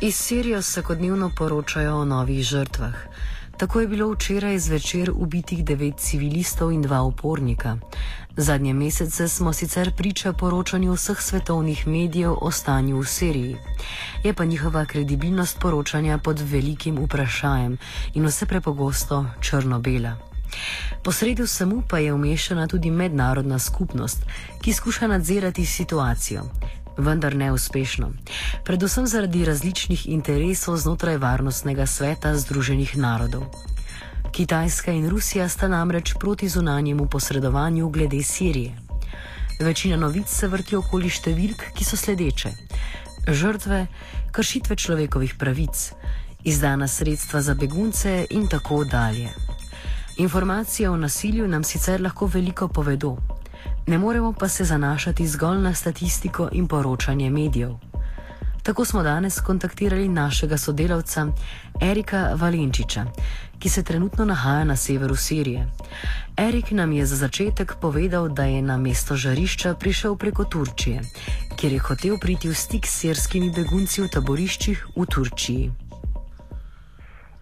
Iz Sirije vsakodnevno poročajo o novih žrtvah. Tako je bilo včeraj zvečer ubitih devet civilistov in dva upornika. Zadnje mesece smo sicer priča poročanju vseh svetovnih medijev o stanju v Siriji. Je pa njihova kredibilnost poročanja pod velikim vprašanjem in vse prepogosto črno-bela. Posredu vsemu pa je umešana tudi mednarodna skupnost, ki skuša nadzirati situacijo vendar neuspešno. Predvsem zaradi različnih interesov znotraj Varnostnega sveta Združenih narodov. Kitajska in Rusija sta namreč proti zunanjemu posredovanju glede Sirije. Večina novic se vrti okoli številk, ki so sledeče: žrtve, kršitve človekovih pravic, izdana sredstva za begunce in tako dalje. Informacije o nasilju nam sicer lahko veliko povedo, Ne moremo pa se zanašati zgolj na statistiko in poročanje medijev. Tako smo danes kontaktirali našega sodelavca Erika Valenčiča, ki se trenutno nahaja na severu Sirije. Erik nam je za začetek povedal, da je na mesto žarišča prišel preko Turčije, kjer je hotel priti v stik s sirskimi begunci v taboriščih v Turčiji.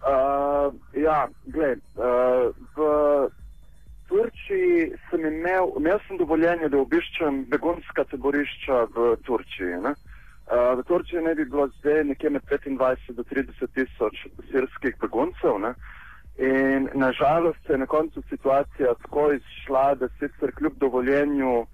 Uh, ja, gled, uh, Turčiji sem imel, imel sem dovoljenje, da obiščem begunska taborišča v Turčiji. Ne? Uh, v Turčiji ne bi bilo zdaj nekje med 25 do 30 tisoč sirskih beguncev. Ne? In nažalost se je na koncu situacija tako izšla, da sicer kljub dovoljenju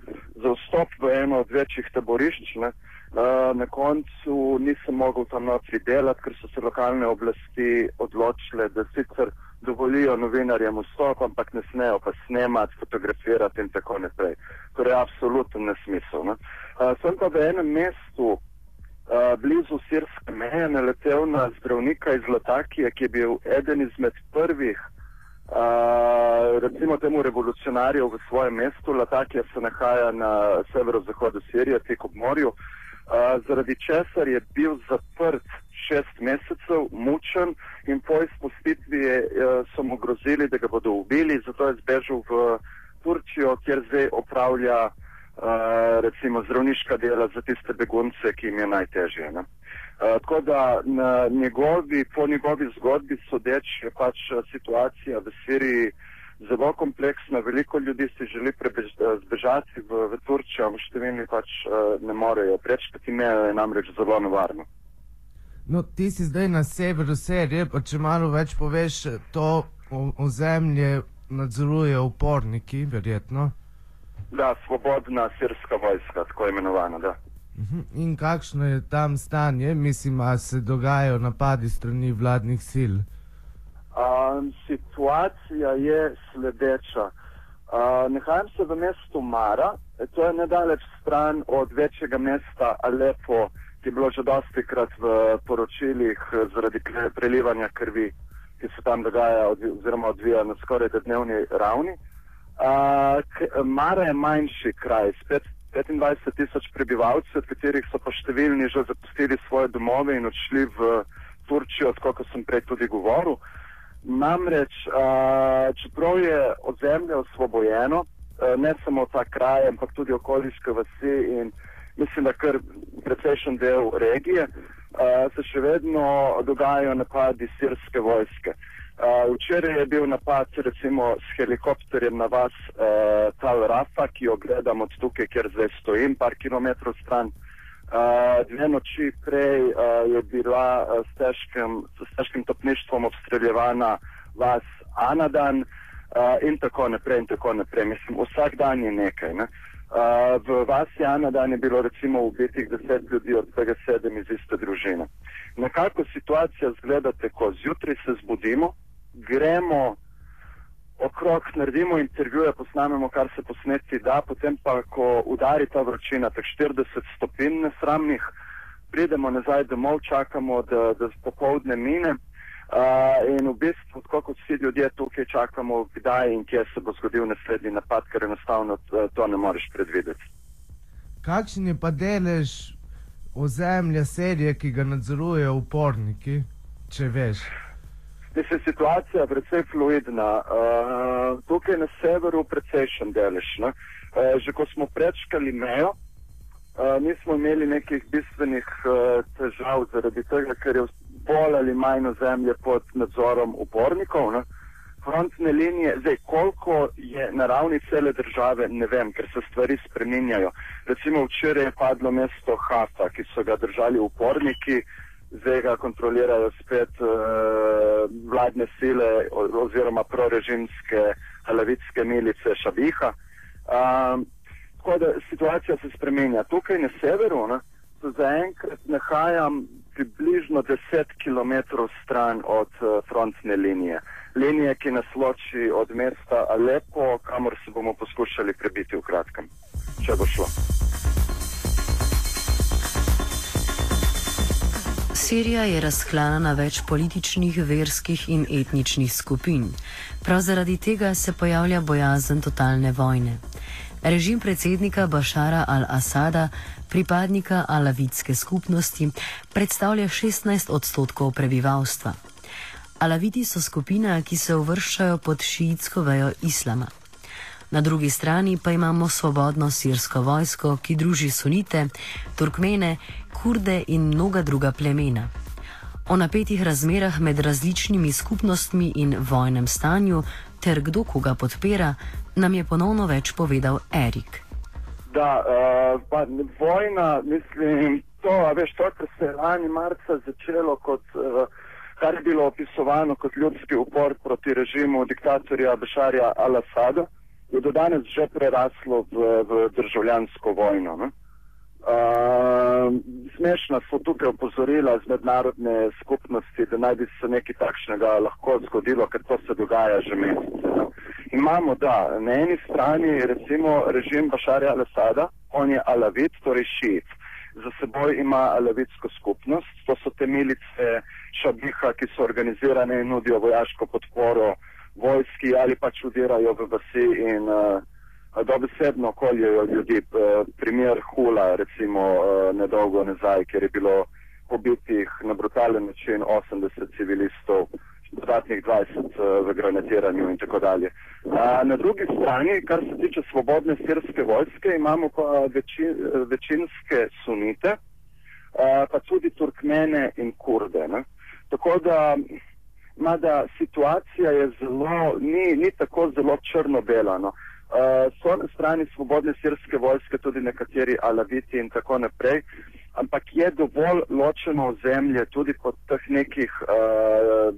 za vstop v eno od večjih taborišč, ne, uh, na koncu nisem mogel tam notri delati, ker so se lokalne oblasti odločile, da sicer dovolijo novinarjem vstop, ampak ne smejo pa snemati, fotografirati in tako naprej. Torej, absolutno nesmisel. Ne? Uh, sem pa v enem mestu, uh, blizu sirske meje, naletel na zdravnika iz Latakije, ki je bil eden izmed prvih, uh, recimo temu revolucionarjev v svojem mestu. Latakija se nahaja na severozahodu Sirije, tik ob morju, uh, zaradi česar je bil zaprt šest mesecev, mučen in po izpustitvi eh, so mu grozili, da ga bodo ubili, zato je zbežal v Turčijo, kjer zdaj opravlja uh, recimo zdravniška dela za tiste begunce, ki jim je najtežje. Ne? Uh, tako da na njegovi, po njegovi zgodbi sodeč je pač situacija v Siriji zelo kompleksna, veliko ljudi si želi zbežati v, v Turčijo, številni pač uh, ne morejo. Prečkati mejo je namreč zelo nevarno. No, ti si zdaj na severu Sirije, pa če malo več poveš, to ozemlje nadzoruje uporniki, verjetno. Da, svobodna sirska vojska, tako imenovana. Da. Mhm. In kakšno je tam stanje, mislim, da se dogajajo napadi strani vladnih sil? Um, situacija je sledeča. Uh, nahajam se v mestu Mara, to je nedaleč stran od večjega mesta Alepo je bilo že dosti krat v poročilih eh, zaradi prelivanja krvi, ki se tam dogaja oziroma odvija na skoraj dnevni ravni. Uh, Mara je manjši kraj, spet 25 tisoč prebivalcev, od katerih so pa številni že zapustili svoje domove in odšli v Turčijo, kot sem prej tudi govoril. Namreč, uh, čeprav je ozemlje osvobojeno, uh, ne samo ta kraj, ampak tudi okoliške vasi in mislim, da kar precejšen del regije, uh, se še vedno dogajajo napadi sirske vojske. Uh, včeraj je bil napad recimo s helikopterjem na vas uh, Tal Rafa, ki jo gledam od tukaj, kjer zdaj stojim, par kilometrov stran. Uh, dve noči prej uh, je bila uh, s, težkim, s težkim topništvom obstreljevana vas Anadan uh, in tako naprej in tako naprej. Mislim, vsak dan je nekaj. Ne? Uh, v vasi Anadan je bilo recimo ubitih deset ljudi, od tega sedem iz iste družine. Nekako situacija zgleda tako, zjutraj se zbudimo, gremo okrog, naredimo intervjuje, posnamemo, kar se posneti da, potem pa, ko udari ta vročina, tak 40 stopinj nesramnih, pridemo nazaj domov, čakamo, da, da popovdne mine. Uh, in v bistvu, kot vsi ljudje tukaj čakamo, kdaj in kje se bo zgodil naslednji napad, ker enostavno to ne moreš predvideti. Kakšen je pa delež ozemlja serije, ki ga nadzorujejo uporniki, če veš? Mislim, situacija je precej fluidna. Uh, tukaj na severu je precejšen delež. Uh, že ko smo prečkali mejo, uh, nismo imeli nekih bistvenih uh, težav zaradi tega, ker je bolj ali manj zemlje pod nadzorom upornikov. Ne? Frontne linije, zdaj koliko je na ravni cele države, ne vem, ker se stvari spreminjajo. Recimo včeraj je padlo mesto Hafa, ki so ga držali uporniki, zdaj ga kontrolirajo spet uh, vladne sile oziroma prorežimske alavitske milice Šabiha. Uh, tako da situacija se spremenja. Tukaj na severu ne, se zaenkrat nahajam približno 10 km stran od uh, frontne linije. Linije, ki nas loči od mesta Alepo, kamor se bomo poskušali prebiti v kratkem, če bo šlo. Sirija je razklana na več političnih, verskih in etničnih skupin. Prav zaradi tega se pojavlja bojazen totalne vojne. Režim predsednika Bašara al-Asada, pripadnika alavitske skupnosti, predstavlja 16 odstotkov prebivalstva. Alaviti so skupina, ki se uvrščajo pod šiitsko vejo islama. Na drugi strani pa imamo svobodno sirsko vojsko, ki druži sunite, turkmene, kurde in mnoga druga plemena. O napetih razmerah med različnimi skupnostmi in vojnem stanju ter kdo koga podpira, nam je ponovno več povedal Erik. Da, uh, pa vojna, mislim, to, veš, to, kar se je lani marca začelo kot, uh, kar je bilo opisovano kot ljudski upor proti režimu diktatorja Bešarja Al-Assada, je do danes že preraslo v, v državljansko vojno. Ne? Uh, smešna so tukaj opozorila z mednarodne skupnosti, da naj bi se nekaj takšnega lahko zgodilo, ker to se dogaja že mesece. No. Imamo, da, na eni strani recimo režim Bašarja Al-Assada, on je alavit, torej šit. Za seboj ima alavitsko skupnost, to so te milice šabiha, ki so organizirane in nudijo vojaško podporo vojski ali pač udirajo v vasi in uh, dobesedno koljejo ljudi. Eh, primer Hula, recimo eh, nedolgo nazaj, kjer je bilo pobitih na brutalen način 80 civilistov, dodatnih 20 eh, v granatiranju in tako dalje. Na drugi strani, kar se tiče svobodne sirske vojske, imamo pa večin, večinske sunite, pa tudi turkmene in kurde. Ne? Tako da, mada situacija je zelo, ni, ni tako zelo črno-bela. No? Uh, so na strani svobodne sirske vojske tudi nekateri alaviti in tako naprej, ampak je dovolj ločeno ozemlje tudi po teh nekih uh,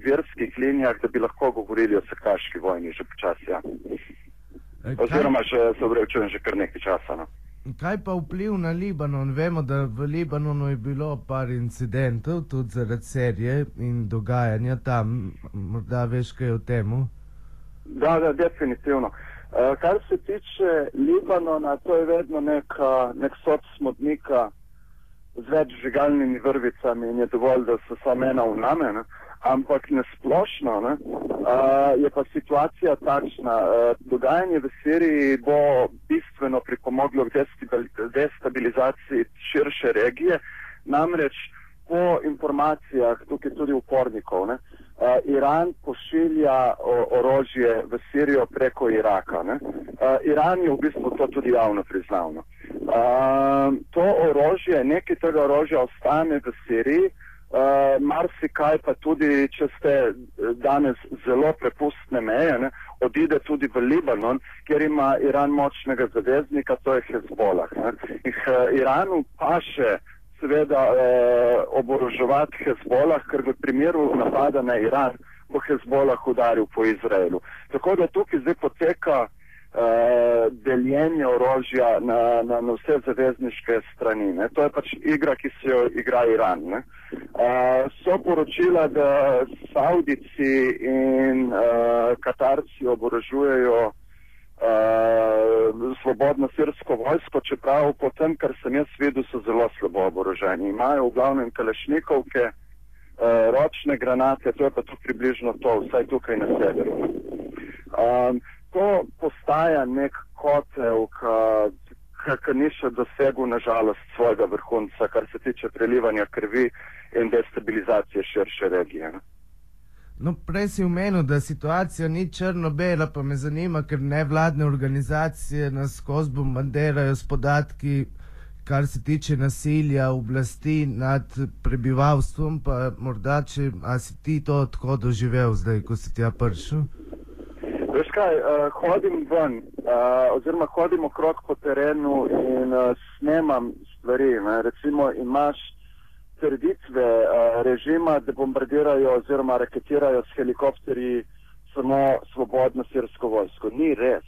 verskih linijah, da bi lahko govorili o sekaški vojni že počasi. Ja. E, Oziroma, že se vrečujem že kar nekaj časa. No. Kaj pa vpliv na Libanon? Vemo, da v Libanonu je bilo par incidentov, tudi zaradi serije in dogajanja tam. Morda veš kaj o tem? Da, da, definitivno. Uh, Eh, kar se tiče Libanona, to je vedno neka, nek sod smodnika z več žigalnimi vrvicami in je dovolj, da so samo ena v namen. Ampak nasplošno ne, uh, je pa situacija takšna. Uh, dogajanje v Siriji bo bistveno pripomoglo k destabilizaciji širše regije. Namreč po informacijah, tukaj tudi upornikov, ne, uh, Iran pošilja orožje v Sirijo preko Iraka. Uh, Iran je v bistvu to tudi javno priznal. Uh, to orožje, nekaj tega orožja ostane v Siriji, uh, marsikaj pa tudi, če ste danes zelo prepustne meje, ne, odide tudi v Libanon, kjer ima Iran močnega zaveznika, to je Hezbollah. Uh, Iranu pa še seveda eh, oboroževati Hezbolah, ker v primeru napada na Iran bo Hezbolah udaril po Izraelu. Tako da tukaj zdaj poteka eh, deljenje orožja na, na, na vse zavezniške strani. Ne. To je pač igra, ki se jo igra Iran. Eh, so poročila, da Saudici in eh, Katarci oborožujejo uh, svobodno sirsko vojsko, čeprav po tem, kar sem jaz videl, so zelo slabo oboroženi. Imajo v glavnem kalešnikovke, uh, ročne granate, to je pa tu približno to, vsaj tukaj na severu. Um, to postaja nek kotel, ki ni še dosegel, nažalost, svojega vrhunca, kar se tiče prelivanja krvi in destabilizacije širše regije. Ne? No, prej si umenil, da situacija ni črno-bela, pa me zanima, ker nevladne organizacije nas skozi bombardirajo s podatki, kar se tiče nasilja oblasti nad prebivalstvom, pa morda, če si ti to tako doživel zdaj, ko si tja prišel? Veš kaj, uh, hodim ven, uh, oziroma hodim okrog po terenu in uh, snemam stvari. Ne. Recimo imaš trditve uh, režima, da bombardirajo oziroma raketirajo s helikopterji samo svobodno sirsko vojsko. Ni res.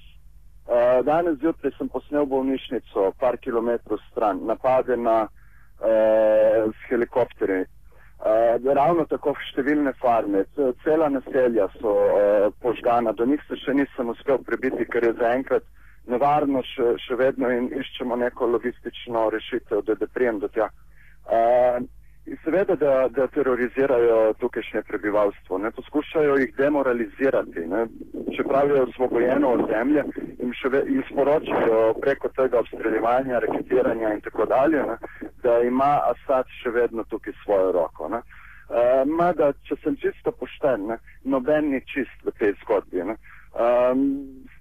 Uh, danes zjutraj sem posnel bolnišnico, par kilometrov stran, napade na uh, helikopterje. Uh, ravno tako številne farme, cela naselja so uh, požgana, do njih se še nisem uspel prebiti, ker je zaenkrat nevarno še, še vedno in iščemo neko logistično rešitev, da, da prijem do tja. Uh, Seveda, da, da terorizirajo tukajšnje prebivalstvo, ne poskušajo jih demoralizirati, ne? čeprav je osvobojeno od zemlje in še ve, jim sporočajo preko tega obstreljevanja, reketiranja in tako dalje, ne? da ima Asad še vedno tukaj svojo roko. Ne? Uh, mada, če sem čisto pošten, ne? noben ni čist v tej zgodbi. Um,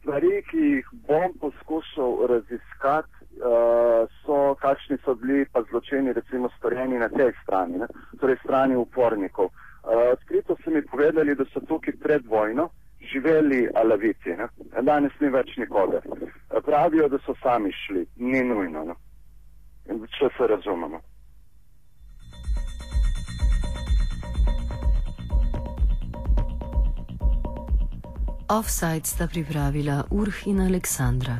stvari, ki jih bom poskušal raziskati, uh, so, kakšni so bili pa zločini, recimo, storjeni na tej strani, ne? torej strani upornikov. Uh, odkrito so mi povedali, da so tukaj pred vojno živeli alaviti, ne? danes ni več nikogar. Uh, pravijo, da so sami šli, ni nujno, ne? če se razumemo. Offside sta pripravila Urh in Aleksandra.